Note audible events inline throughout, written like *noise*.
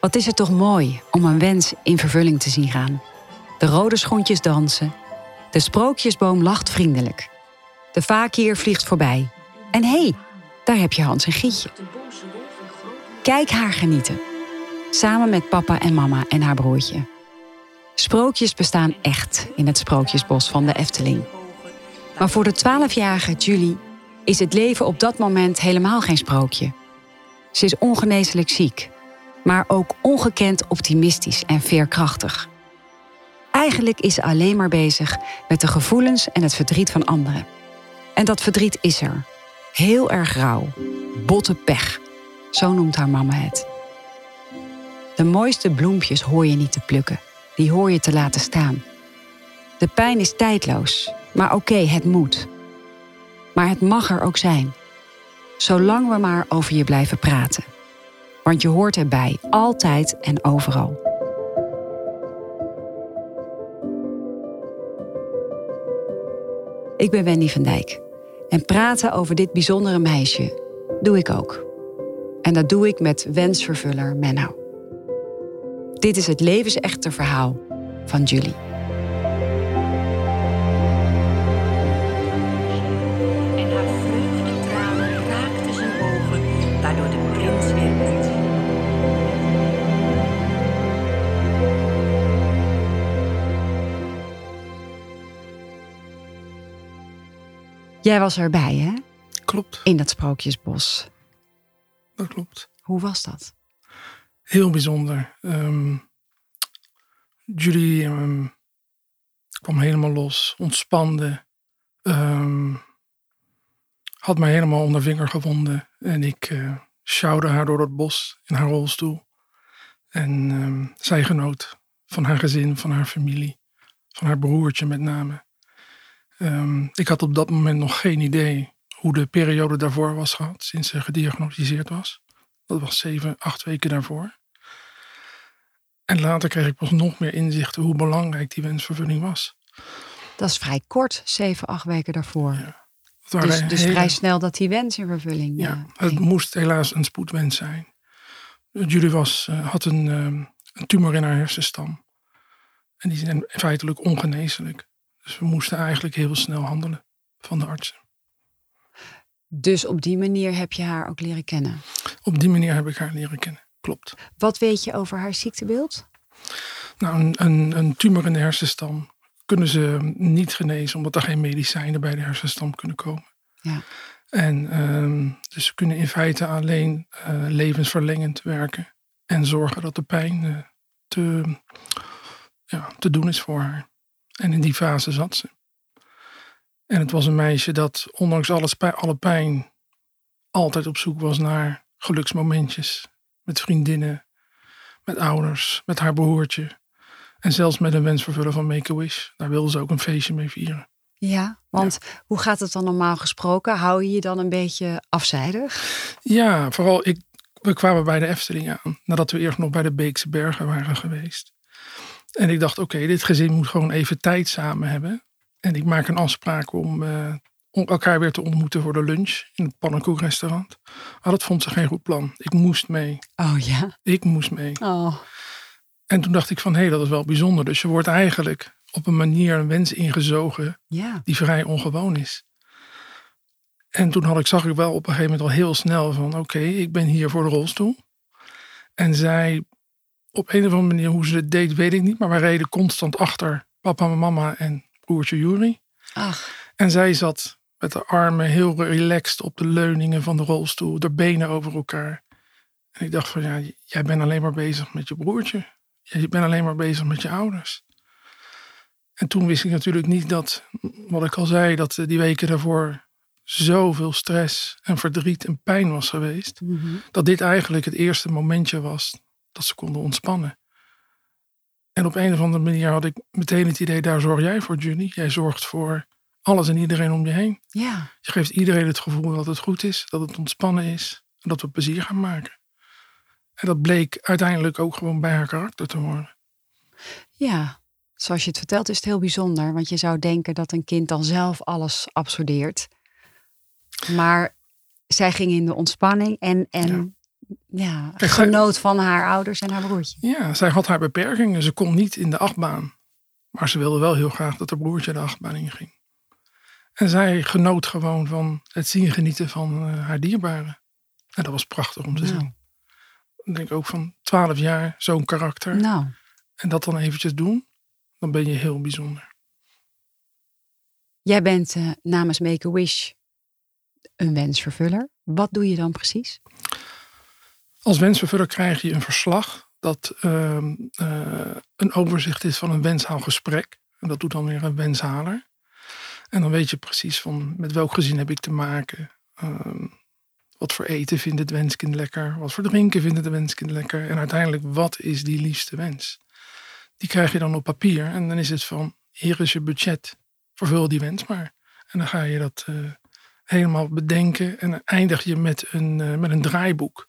Wat is het toch mooi om een wens in vervulling te zien gaan. De rode schoentjes dansen. De sprookjesboom lacht vriendelijk. De vakier vliegt voorbij. En hé, hey, daar heb je Hans en Gietje. Kijk haar genieten. Samen met papa en mama en haar broertje. Sprookjes bestaan echt in het sprookjesbos van de Efteling. Maar voor de 12-jarige Julie is het leven op dat moment helemaal geen sprookje. Ze is ongeneeslijk ziek, maar ook ongekend optimistisch en veerkrachtig. Eigenlijk is ze alleen maar bezig met de gevoelens en het verdriet van anderen. En dat verdriet is er. Heel erg rauw. Botte pech. Zo noemt haar mama het. De mooiste bloempjes hoor je niet te plukken. Die hoor je te laten staan. De pijn is tijdloos. Maar oké, het moet. Maar het mag er ook zijn. Zolang we maar over je blijven praten. Want je hoort erbij, altijd en overal. Ik ben Wendy van Dijk. En praten over dit bijzondere meisje doe ik ook. En dat doe ik met wensvervuller Menno. Dit is het levensechte verhaal van Julie. Jij was erbij, hè? Klopt, In dat sprookjesbos. dat klopt. Hoe was dat? Heel bijzonder. Ehm, Julie ehm, kwam helemaal los, ontspande. ehm, had mij helemaal onder vinger gewonden. En ik eh sjouwde haar door het bos in haar rolstoel. En ehm, zij genoot van haar gezin, van haar familie. Van haar broertje met name. Ehm, ik had op dat moment nog geen idee hoe de periode daarvoor was gehad. Sinds ze gediagnosticeerd was. Dat was zeven, acht weken daarvoor. En later kreeg ik pas nog meer inzichten hoe belangrijk die wensvervulling was. Dat is vrij kort, zeven, acht weken daarvoor. Dus dus hele- vrij snel dat die wens in vervulling Ja, het moest helaas een spoedwens zijn. Julie was, eh, had een, ehm, een tumor in haar hersenstam. En die zijn feitelijk ongeneeslijk. Dus we moesten eigenlijk heel snel handelen van de artsen. Dus op die manier heb je haar ook leren kennen. Op die manier heb ik haar leren kennen. Klopt. Wat weet je over haar ziektebeeld? Nou, een, een, een tumor in de hersenstam kunnen ze niet genezen omdat er geen medicijnen bij de hersenstam kunnen komen. Ja. En ehm, dus ze kunnen in feite alleen eh, levensverlengend werken en zorgen dat de pijn eh, te, ja, te doen is voor haar. En in die fase zat ze. En het was een meisje dat ondanks alles, alle pijn altijd op zoek was naar geluksmomentjes. Met vriendinnen, met ouders, met haar broertje. En zelfs met een wensvervuller van Make-A-Wish. Daar wilde ze ook een feestje mee vieren. Ja, want hoe gaat het dan normaal gesproken? Hou je je dan een beetje afzijdig? Ja, vooral ik, we kwamen bij de Efteling aan. Nadat we eerst nog bij de Beekse Bergen waren geweest. En ik dacht, oké, dit gezin moet gewoon even tijd samen hebben. En ik maak een afspraak om, eh, om elkaar weer te ontmoeten voor de lunch in het pannenkoekrestaurant. Maar dat vond ze geen goed plan. Ik moest mee. Oh ja. Ik moest mee. Oh. En toen dacht ik van, hé, dat is wel bijzonder. Dus je wordt eigenlijk op een manier een wens ingezogen Ja. die vrij ongewoon is. En toen had ik, zag ik wel op een gegeven moment al heel snel van oké, ik ben hier voor de rolstoel. En zij, op een of andere manier, hoe ze het deed, weet ik niet. Maar wij reden constant achter papa mama en broertje Juri. Ach. En zij zat met de armen heel relaxed op de leuningen van de rolstoel, de benen over elkaar. En ik dacht van ja, jij bent alleen maar bezig met je broertje. Je bent alleen maar bezig met je ouders. En toen wist ik natuurlijk niet dat, wat ik al zei, dat die weken daarvoor zoveel stress en verdriet en pijn was geweest. Mhm. Dat dit eigenlijk het eerste momentje was dat ze konden ontspannen. En op een of andere manier had ik meteen het idee, daar zorg jij voor, Julie. Jij zorgt voor alles en iedereen om je heen. Ja. Je geeft iedereen het gevoel dat het goed is, dat het ontspannen is en dat we plezier gaan maken. En dat bleek uiteindelijk ook gewoon bij haar karakter te horen. Ja. Zoals je het vertelt is het heel bijzonder. Want je zou denken dat een kind dan zelf alles absorbeert. Maar zij ging in de ontspanning en, en ja, Zij- genoot van haar ouders en haar broertje. Ja, zij had haar beperkingen. Ze kon niet in de achtbaan. Maar ze wilde wel heel graag dat haar broertje de achtbaan inging. En zij genoot gewoon van het zien genieten van eh, haar dierbaren. En dat was prachtig om te Nou. zien. Ik denk ook van 12 jaar, zo'n karakter. Nou, En dat dan eventjes doen, dan ben je heel bijzonder. jij bent eh, namens Make-A-Wish een wensvervuller. Wat doe je dan precies? Als wensvervuller krijg je een verslag dat ehm, eh, een overzicht is van een wenshaalgesprek. En dat doet dan weer een wenshaler. En dan weet je precies van met welk gezin heb ik te maken. Ehm, wat voor eten vindt het wenskind lekker? Wat voor drinken vindt het wenskind lekker? En uiteindelijk, wat is die liefste wens? Die krijg je dan op papier. En dan is het van, hier is je budget. Vervul die wens maar. En dan ga je dat eh, helemaal bedenken. En dan eindig je met een, eh, met een draaiboek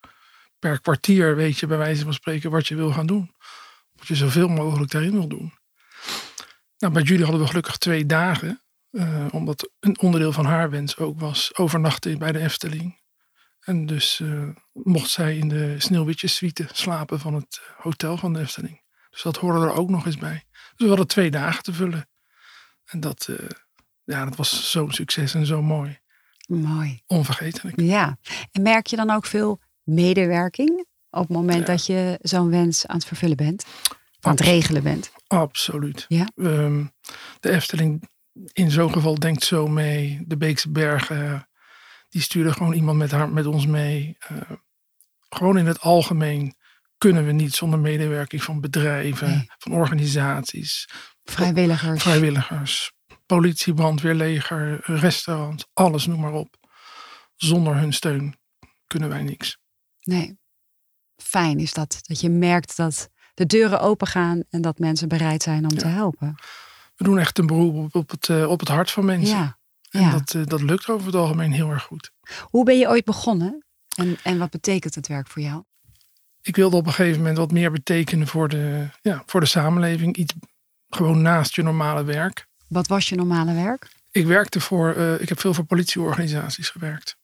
per kwartier weet je bij wijze van spreken wat je wil gaan doen. Wat je zoveel mogelijk daarin wil doen. Nou, bij Julie hadden we gelukkig twee dagen. eh, omdat een onderdeel van haar wens ook was overnachten bij de Efteling. En dus eh, mocht zij in de Sneeuwwitje-suite slapen van het hotel van de Efteling. Dus dat hoorde er ook nog eens bij. Dus we hadden twee dagen te vullen. En dat, eh, ja, dat was zo'n succes en zo mooi. Mooi. Onvergetelijk. Ja. En merk je dan ook veel medewerking op het moment Ja. dat je zo'n wens aan het vervullen bent? Aan het regelen bent? Absoluut. Ja. Ehm, de Efteling in zo'n geval denkt zo mee. De Beekse Bergen, die sturen gewoon iemand met, haar, met ons mee. Eh, gewoon in het algemeen kunnen we niet zonder medewerking van bedrijven, Nee. van organisaties, Vrijwilligers? vrijwilligers, politie, brandweer, leger, restaurants, alles noem maar op. Zonder hun steun kunnen wij niks. Nee. Fijn is dat. Dat je merkt dat de deuren open gaan en dat mensen bereid zijn om te helpen. We doen echt een beroep op, het, eh, op het hart van mensen. Ja. En ja. dat, eh, dat lukt over het algemeen heel erg goed. Hoe ben je ooit begonnen? En, en wat betekent het werk voor jou? ik wilde op een gegeven moment wat meer betekenen voor de, ja, voor de samenleving. Iets gewoon naast je normale werk. Wat was je normale werk? Ik werkte voor, eh, ik heb veel voor politieorganisaties gewerkt.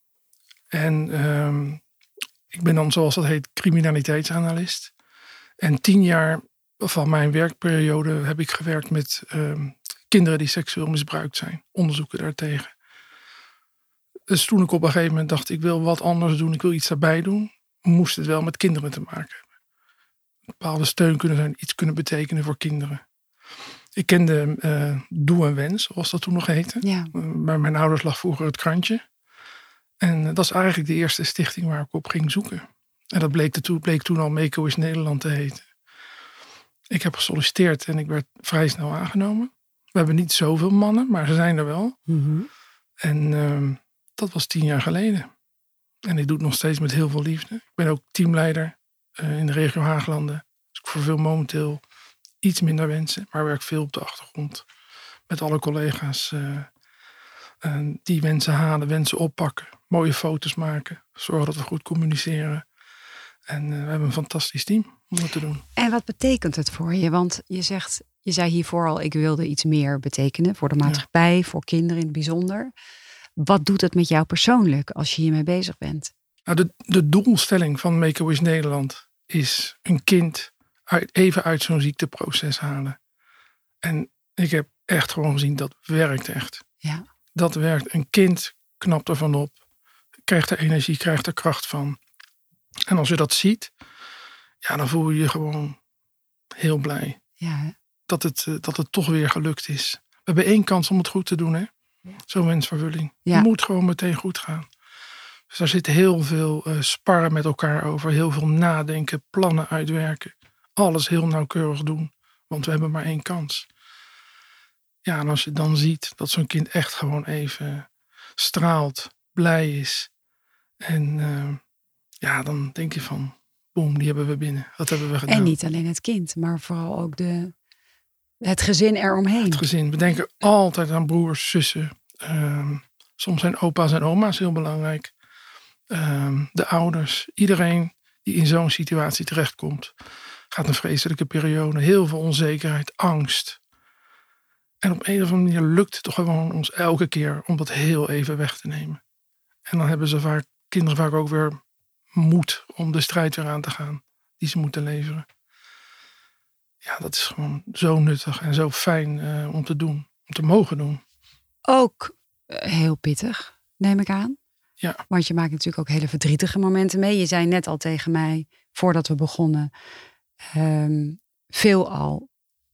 En ehm, ik ben dan, zoals dat heet, criminaliteitsanalist. En tien jaar van mijn werkperiode heb ik gewerkt met ehm, kinderen die seksueel misbruikt zijn. Onderzoeken daartegen. Dus toen ik op een gegeven moment dacht, ik wil wat anders doen, ik wil iets daarbij doen, moest het wel met kinderen te maken hebben. Een bepaalde steun kunnen zijn, iets kunnen betekenen voor kinderen. Ik kende eh Doe en Wens, zoals dat toen nog heette. Ja. Uh, bij mijn ouders lag vroeger het krantje. En eh, dat is eigenlijk de eerste stichting waar ik op ging zoeken. En dat bleek, toen, bleek toen al Meco is Nederland te heten. Ik heb gesolliciteerd en ik werd vrij snel aangenomen. We hebben niet zoveel mannen, maar ze zijn er wel. Mhm. En ehm, dat was tien jaar geleden. En ik doe het nog steeds met heel veel liefde. Ik ben ook teamleider eh, in de regio Haaglanden. Dus ik vervul momenteel iets minder wensen, maar werk veel op de achtergrond. Met alle collega's eh, die wensen halen, wensen oppakken, mooie foto's maken, zorgen dat we goed communiceren. En eh, we hebben een fantastisch team om dat te doen. En wat betekent het voor je? Want je zegt, je zei hiervoor al, ik wilde iets meer betekenen voor de maatschappij, voor kinderen in het bijzonder. Wat doet het met jou persoonlijk als je hiermee bezig bent? Nou, de, de doelstelling van Make-A-Wish Nederland is een kind uit, even uit zo'n ziekteproces halen. En ik heb echt gewoon gezien, dat werkt echt. Ja. Dat werkt. Een kind knapt ervan op, krijgt er energie, krijgt er kracht van. En als je dat ziet, ja, dan voel je je gewoon heel blij Ja, dat het, eh, dat het toch weer gelukt is. We hebben één kans om het goed te doen, hè? Zo'n wensvervulling. Ja. Het moet gewoon meteen goed gaan. Dus daar zit heel veel eh, sparren met elkaar over. Heel veel nadenken, plannen uitwerken. Alles heel nauwkeurig doen. Want we hebben maar één kans. Ja, en als je dan ziet dat zo'n kind echt gewoon even straalt, blij is. En eh, ja, dan denk je van, boem, die hebben we binnen. Dat hebben we gedaan. En niet alleen het kind, maar vooral ook de, het gezin eromheen. Het gezin. We denken altijd aan broers, zussen. Ehm, soms zijn opa's en oma's heel belangrijk. Ehm, de ouders. Iedereen die in zo'n situatie terechtkomt. Gaat een vreselijke periode. Heel veel onzekerheid, angst. En op een of andere manier lukt het toch gewoon ons elke keer om dat heel even weg te nemen. En dan hebben ze vaak, kinderen vaak ook weer moed om de strijd weer aan te gaan die ze moeten leveren. Ja, dat is gewoon zo nuttig en zo fijn eh, om te doen, om te mogen doen. Ook eh, heel pittig, neem ik aan. Ja. Want je maakt natuurlijk ook hele verdrietige momenten mee. Je zei net al tegen mij, voordat we begonnen, ehm, veelal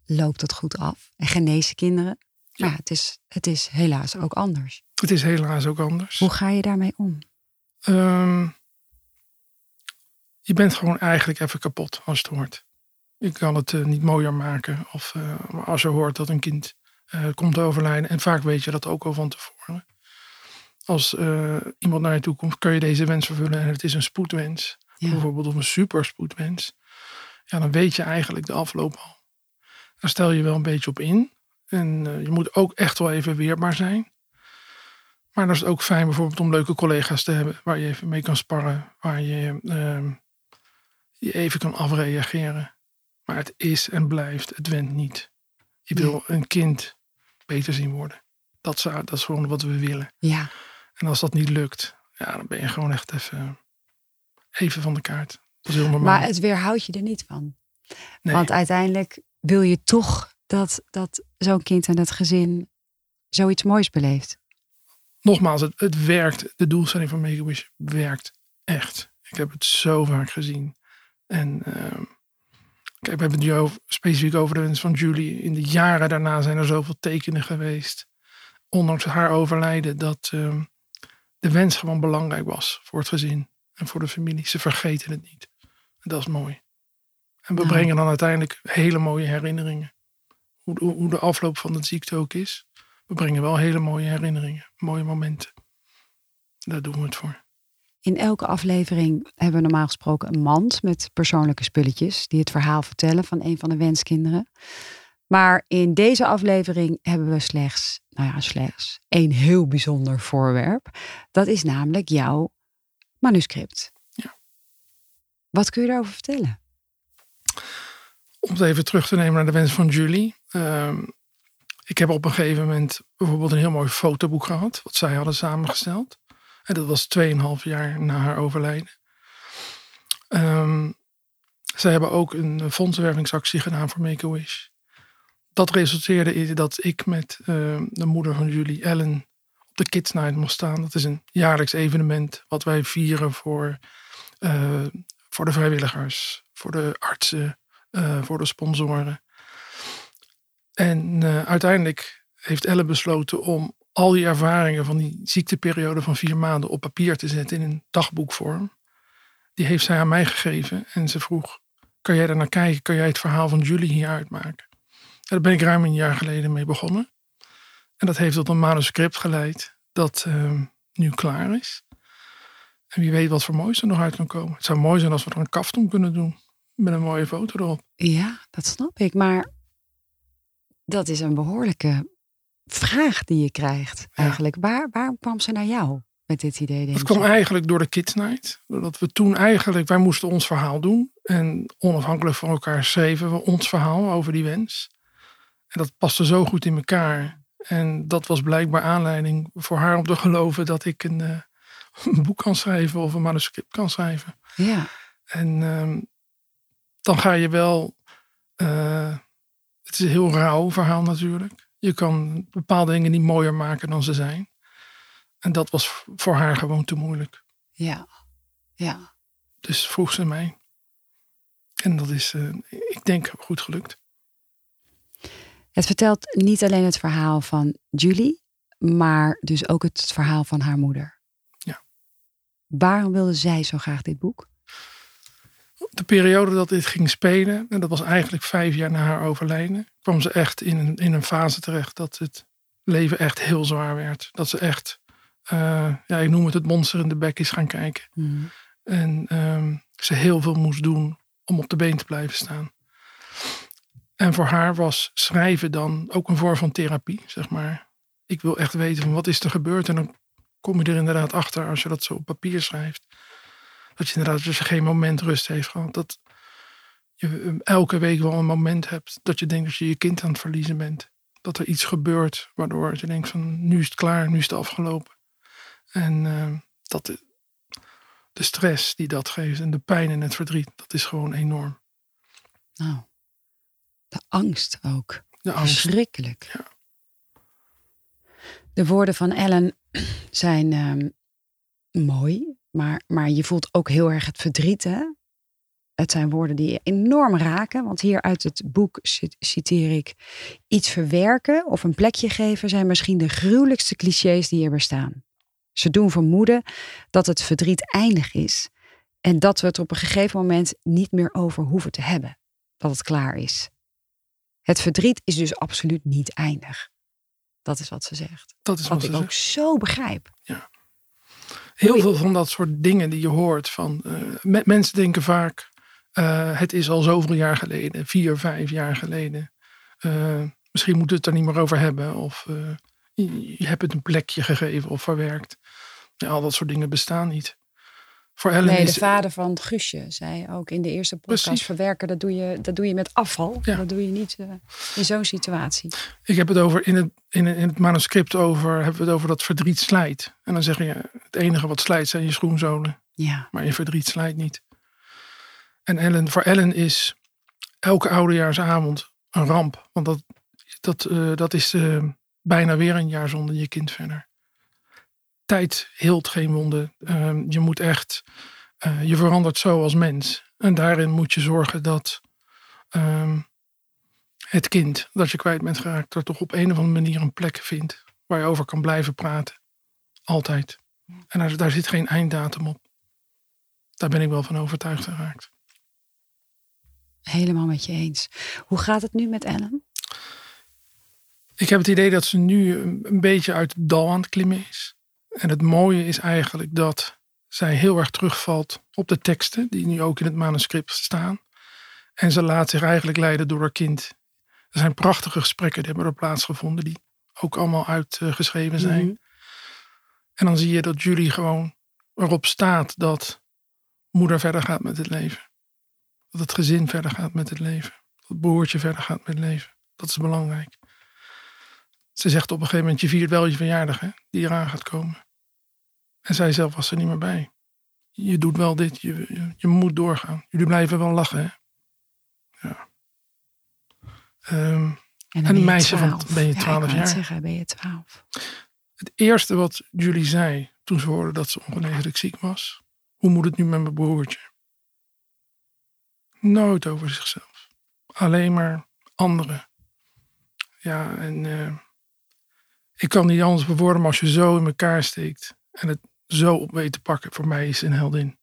loopt het goed af en genezen kinderen. Ja. Maar ja, het, is, het is helaas ook anders. Het is helaas ook anders. Hoe ga je daarmee om? Ehm, je bent gewoon eigenlijk even kapot als het hoort. Je kan het eh, niet mooier maken. Of eh, als je hoort dat een kind eh, komt overlijden. En vaak weet je dat ook al van tevoren. Als iemand naar je toe komt, kun je deze wens vervullen. En het is een spoedwens. Ja. Bijvoorbeeld of een superspoedwens. Ja, dan weet je eigenlijk de afloop al. Daar stel je wel een beetje op in. En je moet ook echt wel even weerbaar zijn. Maar dan is het ook fijn bijvoorbeeld om leuke collega's te hebben waar je even mee kan sparren, waar je ehm, je even kan afreageren. Maar het is en blijft, het went niet. Je wil een kind beter zien worden. Dat, zou, dat is gewoon wat we willen. Ja, En als dat niet lukt, ja, dan ben je gewoon echt even, even van de kaart. Dat is heel normaal. maar het weerhoudt je er niet van. nee, Want uiteindelijk wil je toch dat, dat zo'n kind en dat gezin zoiets moois beleeft. Nogmaals, het, het werkt. De doelstelling van Make-A-Wish werkt echt. Ik heb het zo vaak gezien. En ehm, kijk, we hebben het nu specifiek over de wens van Julie. In de jaren daarna zijn er zoveel tekenen geweest. Ondanks haar overlijden, dat ehm, de wens gewoon belangrijk was voor het gezin en voor de familie. Ze vergeten het niet. En dat is mooi. En we brengen dan uiteindelijk hele mooie herinneringen. Hoe de afloop van de ziekte ook is. We brengen wel hele mooie herinneringen, mooie momenten. Daar doen we het voor. In elke aflevering hebben we normaal gesproken een mand met persoonlijke spulletjes die het verhaal vertellen van een van de wenskinderen. Maar in deze aflevering hebben we slechts, nou ja, slechts één heel bijzonder voorwerp. Dat is namelijk jouw manuscript. Ja. Wat kun je daarover vertellen? Om het even terug te nemen naar de wens van Julie. Ehm, ik heb op een gegeven moment bijvoorbeeld een heel mooi fotoboek gehad. Wat zij hadden samengesteld. En dat was 2,5 jaar na haar overlijden. Ehm, zij hebben ook een fondsenwervingsactie gedaan voor Make-A-Wish. Dat resulteerde in dat ik met ehm, de moeder van Julie, Ellen, op de Kids Night mocht staan. Dat is een jaarlijks evenement wat wij vieren voor, eh, voor de vrijwilligers, voor de artsen, eh, voor de sponsoren. En eh, uiteindelijk heeft Elle besloten om al die ervaringen van die ziekteperiode van vier maanden op papier te zetten in een dagboekvorm. Die heeft zij aan mij gegeven en ze vroeg, kan jij daar naar kijken? Kan jij het verhaal van Julie hier uitmaken? En daar ben ik ruim een jaar geleden mee begonnen. En dat heeft tot een manuscript geleid dat eh, nu klaar is. En wie weet wat voor moois er nog uit kan komen. Het zou mooi zijn als we er een kaft om kunnen doen. Met een mooie foto erop. Ja, dat snap ik. Maar dat is een behoorlijke vraag die je krijgt eigenlijk. Waar, waar kwam ze naar jou met dit idee? Denk Dat je? kwam eigenlijk door de Kids Night. Doordat we toen eigenlijk, wij moesten ons verhaal doen. En onafhankelijk van elkaar schreven we ons verhaal over die wens. En dat paste zo goed in elkaar. En dat was blijkbaar aanleiding voor haar om te geloven dat ik een, eh, *laughs* een boek kan schrijven of een manuscript kan schrijven. Ja, En ehm, dan ga je wel. eh, het is een heel rauw verhaal natuurlijk. Je kan bepaalde dingen niet mooier maken dan ze zijn. En dat was voor haar gewoon te moeilijk. ja, ja. Dus vroeg ze mij. En dat is, eh, ik denk, goed gelukt. Het vertelt niet alleen het verhaal van Julie, maar dus ook het verhaal van haar moeder. Ja. Waarom wilde zij zo graag dit boek? De periode dat dit ging spelen, en dat was eigenlijk vijf jaar na haar overlijden, kwam ze echt in een, in een fase terecht dat het leven echt heel zwaar werd. Dat ze echt, eh, ja, ik noem het het monster in de bek is gaan kijken. Hmm. En ehm, ze heel veel moest doen om op de been te blijven staan. En voor haar was schrijven dan ook een vorm van therapie, zeg maar. Ik wil echt weten van wat is er gebeurd. En dan kom je er inderdaad achter als je dat zo op papier schrijft. Dat je inderdaad, je geen moment rust heeft gehad, dat je eh, elke week wel een moment hebt dat je denkt dat je je kind aan het verliezen bent. Dat er iets gebeurt waardoor je denkt van nu is het klaar, nu is het afgelopen. En ehm, dat, de stress die dat geeft en de pijn en het verdriet, dat is gewoon enorm. Nou, de angst ook. De angst. Verschrikkelijk. Ja. De woorden van Ellen zijn ehm, mooi, maar, maar je voelt ook heel erg het verdriet. Hè? Het zijn woorden die je enorm raken, want hier uit het boek cit- citeer ik: iets verwerken of een plekje geven zijn misschien de gruwelijkste clichés die er bestaan. Ze doen vermoeden dat het verdriet eindig is en dat we het op een gegeven moment niet meer over hoeven te hebben, dat het klaar is. Het verdriet is dus absoluut niet eindig. Dat is wat ze zegt. Dat is Wat wat ik ook zo begrijp. Heel veel van dat soort dingen die je hoort. Van, eh, me- mensen denken vaak, eh, het is al zoveel jaar geleden, vier, vijf jaar geleden. Eh, misschien moeten we het er niet meer over hebben. Of je, je hebt het een plekje gegeven of verwerkt. Ja, al dat soort dingen bestaan niet. Voor Ellen Nee, de is, vader van Guusje zei ook in de eerste podcast: Precies. verwerken, dat doe je, dat doe je met afval. Ja. Dat doe je niet eh, in zo'n situatie. ik heb het over in het, in, het, in het manuscript over, hebben we het over dat verdriet slijt. En dan zeg je, het enige wat slijt zijn je schoenzolen. Ja, Maar je verdriet slijt niet. En Ellen, voor Ellen is elke oudejaarsavond een ramp. Want dat, dat, eh, dat is eh, bijna weer een jaar zonder je kind verder. Tijd hield geen wonden. Ehm, je moet echt, eh, je verandert zo als mens. En daarin moet je zorgen dat ehm, het kind dat je kwijt bent geraakt, er toch op een of andere manier een plek vindt waar je over kan blijven praten. Altijd. En daar, daar zit geen einddatum op. Daar ben ik wel van overtuigd geraakt. helemaal met je eens. Hoe gaat het nu met Ellen? Ik heb het idee dat ze nu een, een beetje uit het dal aan het klimmen is. En het mooie is eigenlijk dat zij heel erg terugvalt op de teksten die nu ook in het manuscript staan. En ze laat zich eigenlijk leiden door haar kind. Er zijn prachtige gesprekken die hebben er plaatsgevonden, die ook allemaal uitgeschreven zijn. Mhm. En dan zie je dat Julie gewoon erop staat dat moeder verder gaat met het leven. Dat het gezin verder gaat met het leven. Dat het broertje verder gaat met het leven. Dat is belangrijk. Ze zegt op een gegeven moment, je viert wel je verjaardag hè, die eraan gaat komen. En zij zelf was er niet meer bij. Je doet wel dit, je, je, je moet doorgaan. Jullie blijven wel lachen hè. Ja. Ehm, En, een meisje van- 12. ben je Ja, 12 ik wou net jaar. zeggen, ben je 12. Het eerste wat jullie zei toen ze hoorden dat ze ongeneeslijk ziek was. Hoe moet het nu met mijn broertje? Nooit over zichzelf. Alleen maar anderen. Ja, en eh, ik kan niet anders bewoorden, maar als je zo in elkaar steekt en het zo op weet te pakken, voor mij is ze een heldin.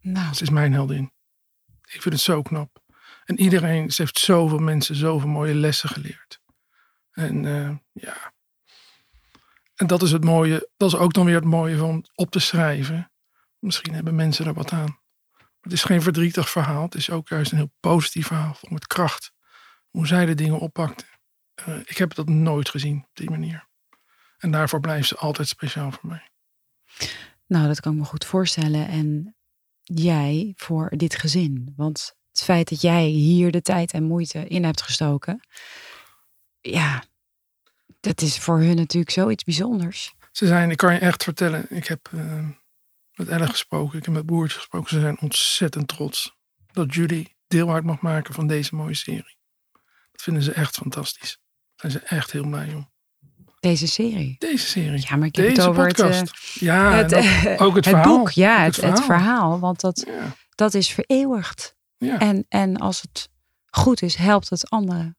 Nou, Ze is mijn heldin. Ik vind het zo knap. En iedereen, ze heeft zoveel mensen zoveel mooie lessen geleerd. En eh, ja. En dat is het mooie. Dat is ook dan weer het mooie van op te schrijven. Misschien hebben mensen er wat aan. Het is geen verdrietig verhaal. Het is ook juist een heel positief verhaal. Met kracht. Hoe zij de dingen oppakte. Eh, ik heb dat nooit gezien op die manier. En daarvoor blijft ze altijd speciaal voor mij. Nou, dat kan ik me goed voorstellen. En jij voor dit gezin. Want het feit dat jij hier de tijd en moeite in hebt gestoken. Ja, dat is voor hun natuurlijk zoiets bijzonders. Ze zijn, ik kan je echt vertellen, ik heb eh, met Ellen gesproken, ik heb met Boertje gesproken. Ze zijn ontzettend trots dat jullie deel uit mag maken van deze mooie serie. Dat vinden ze echt fantastisch. Daar zijn ze echt heel blij om. Deze serie. Deze serie. Ja, maar ik heb deze het over podcast. het, eh, ja, het, eh, ook, ook het, het verhaal. boek. Ja, het, het verhaal. Want dat, Ja, dat is vereeuwigd. ja En, en als het goed is, helpt het anderen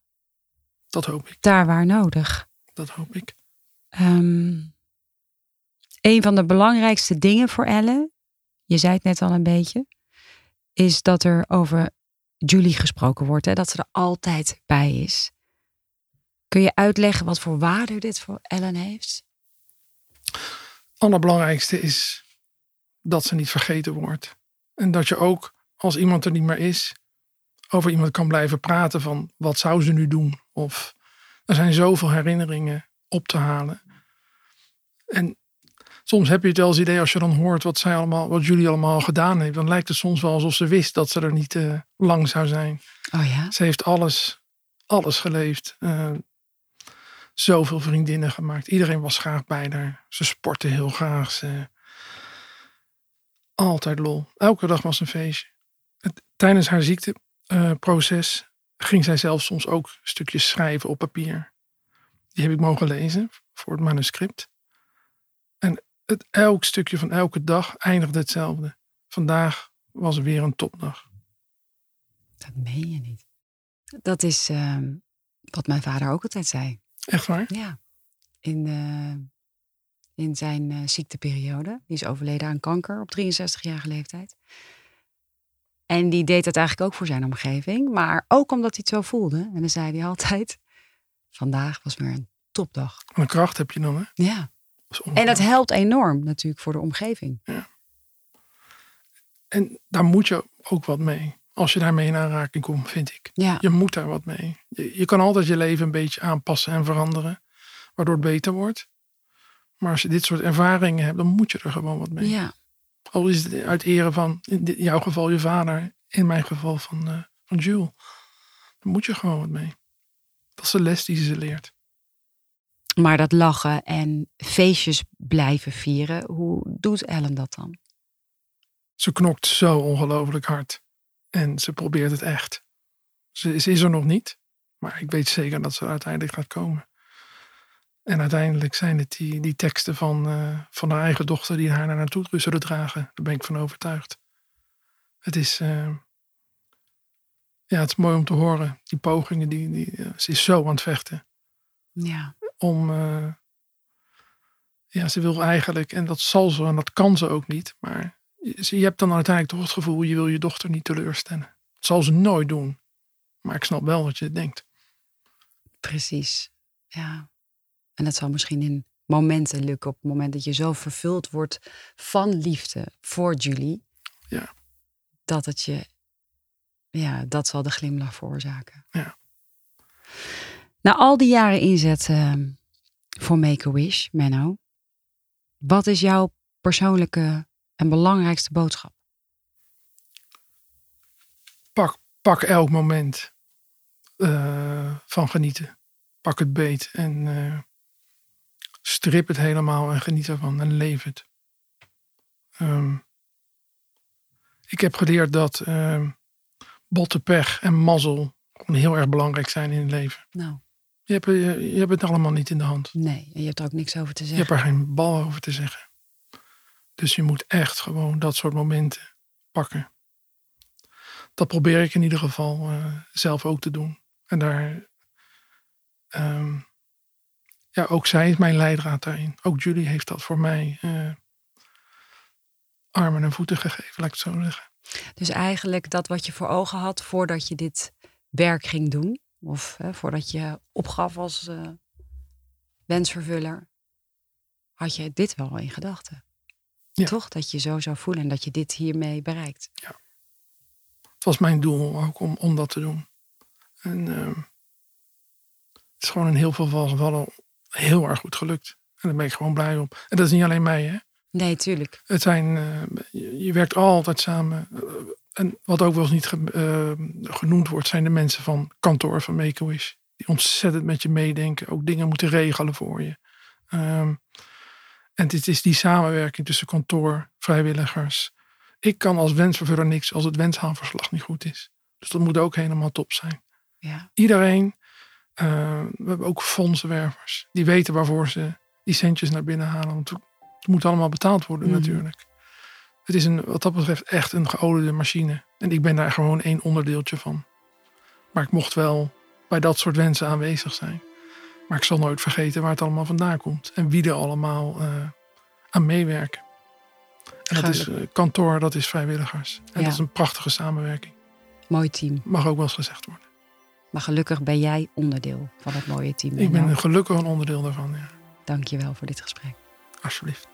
dat hoop ik. daar waar nodig. Dat hoop ik. Ehm, een van de belangrijkste dingen voor Ellen, je zei het net al een beetje, is dat er over Julie gesproken wordt. Hè? Dat ze er altijd bij is. Kun je uitleggen wat voor waarde dit voor Ellen heeft? allerbelangrijkste is dat ze niet vergeten wordt. En dat je ook, als iemand er niet meer is, over iemand kan blijven praten van wat zou ze nu doen? Of er zijn zoveel herinneringen op te halen. En soms heb je het wel eens idee als je dan hoort wat zij allemaal, wat jullie allemaal gedaan heeft, dan lijkt het soms wel alsof ze wist dat ze er niet eh, lang zou zijn. Oh ja? Ze heeft alles, alles geleefd. Eh, zoveel vriendinnen gemaakt. Iedereen was graag bij haar. Ze sportte heel graag. Ze... Altijd lol. Elke dag was een feestje. Tijdens haar ziekteproces ging zij zelf soms ook stukjes schrijven op papier. Die heb ik mogen lezen voor het manuscript. En het, elk stukje van elke dag eindigde hetzelfde. Vandaag was weer een topdag. Dat meen je niet. Dat is ehm, wat mijn vader ook altijd zei. Echt waar? Ja. In, eh, in zijn eh, ziekteperiode. Die is overleden aan kanker op 63-jarige leeftijd. En die deed dat eigenlijk ook voor zijn omgeving. Maar ook omdat hij het zo voelde. En dan zei hij altijd... Vandaag was weer een topdag. Een kracht heb je dan, hè? Ja. Dat En dat helpt enorm natuurlijk voor de omgeving. En daar moet je ook wat mee. Als je daarmee in aanraking komt, vind ik. Ja, Je moet daar wat mee. Je, je kan altijd je leven een beetje aanpassen en veranderen. Waardoor het beter wordt. Maar als je dit soort ervaringen hebt, dan moet je er gewoon wat mee. ja. Al is het uit ere van, in jouw geval je vader. In mijn geval van, eh van Jules. Dan moet je gewoon wat mee. Dat is de les die ze leert. Maar dat lachen en feestjes blijven vieren, hoe doet Ellen dat dan? Ze knokt zo ongelooflijk hard. En ze probeert het echt. Ze, ze is er nog niet. Maar ik weet zeker dat ze er uiteindelijk gaat komen. En uiteindelijk zijn het die, die teksten van, eh, van haar eigen dochter die haar naar naartoe zullen dragen. Daar ben ik van overtuigd. Het is, eh, ja, het is mooi om te horen. Die pogingen, die, die, ze is zo aan het vechten. Ja, Om, eh, ja, ze wil eigenlijk, en dat zal ze en dat kan ze ook niet. Maar je, hebt dan uiteindelijk toch het gevoel, je wil je dochter niet teleurstellen. Dat zal ze nooit doen. Maar ik snap wel wat je denkt. precies. Ja. En dat zal misschien in momenten lukken, op het moment dat je zo vervuld wordt van liefde voor Julie. Ja. Dat het je, ja, dat zal de glimlach veroorzaken. Ja. Na al die jaren inzet ehm, voor Make-A-Wish, Menno. Wat is jouw persoonlijke en belangrijkste boodschap? Pak, pak elk moment eh, van genieten. Pak het beet en eh, strip het helemaal en geniet ervan en leef het. Ehm, ik heb geleerd dat ehm botte pech en mazzel heel erg belangrijk zijn in het leven. Nou, Je hebt, je, je hebt het allemaal niet in de hand. nee. En je hebt er ook niks over te Je zeggen. hebt er geen bal over te zeggen. Dus je moet echt gewoon dat soort momenten pakken. Dat probeer ik in ieder geval eh, zelf ook te doen. En daar. ehm, ja, ook zij is mijn leidraad daarin. Ook Julie heeft dat voor mij eh, armen en voeten gegeven, laat ik het zo zeggen. Dus eigenlijk dat wat je voor ogen had voordat je dit werk ging doen. Of hè, voordat je opgaf als eh, wensvervuller. Had je dit wel in gedachten. Ja. Toch? Dat je zo zou voelen en dat je dit hiermee bereikt. Het was mijn doel ook om, om dat te doen. En ehm, het is gewoon in heel veel gevallen heel erg goed gelukt. En daar ben ik gewoon blij op. En dat is niet alleen mij, hè. Nee, tuurlijk. Het zijn, eh, je, je werkt altijd samen. En wat ook wel eens niet ge- eh, genoemd wordt, zijn de mensen van kantoor van Make-A-Wish. Die ontzettend met je meedenken, ook dingen moeten regelen voor je. Ehm, en het is die samenwerking tussen kantoor, vrijwilligers. Ik kan als wensvervuller niks als het wenshaalverslag niet goed is. Dus dat moet ook helemaal top zijn. Ja. Iedereen, eh, we hebben ook fondsenwervers, die weten waarvoor ze die centjes naar binnen halen. Want het moet allemaal betaald worden Mhm. natuurlijk. Het is een, wat dat betreft echt een geoliede machine. En ik ben daar gewoon één onderdeeltje van. Maar ik mocht wel bij dat soort wensen aanwezig zijn. Maar ik zal nooit vergeten waar het allemaal vandaan komt. En wie er allemaal eh, aan meewerken. En dat is eh, kantoor, dat is vrijwilligers. En Ja. dat is een prachtige samenwerking. Mooi team. Mag ook wel eens gezegd worden. Maar gelukkig ben jij onderdeel van dat mooie team. Ik ben gelukkig een onderdeel daarvan, ja. Dank je wel voor dit gesprek. Alsjeblieft.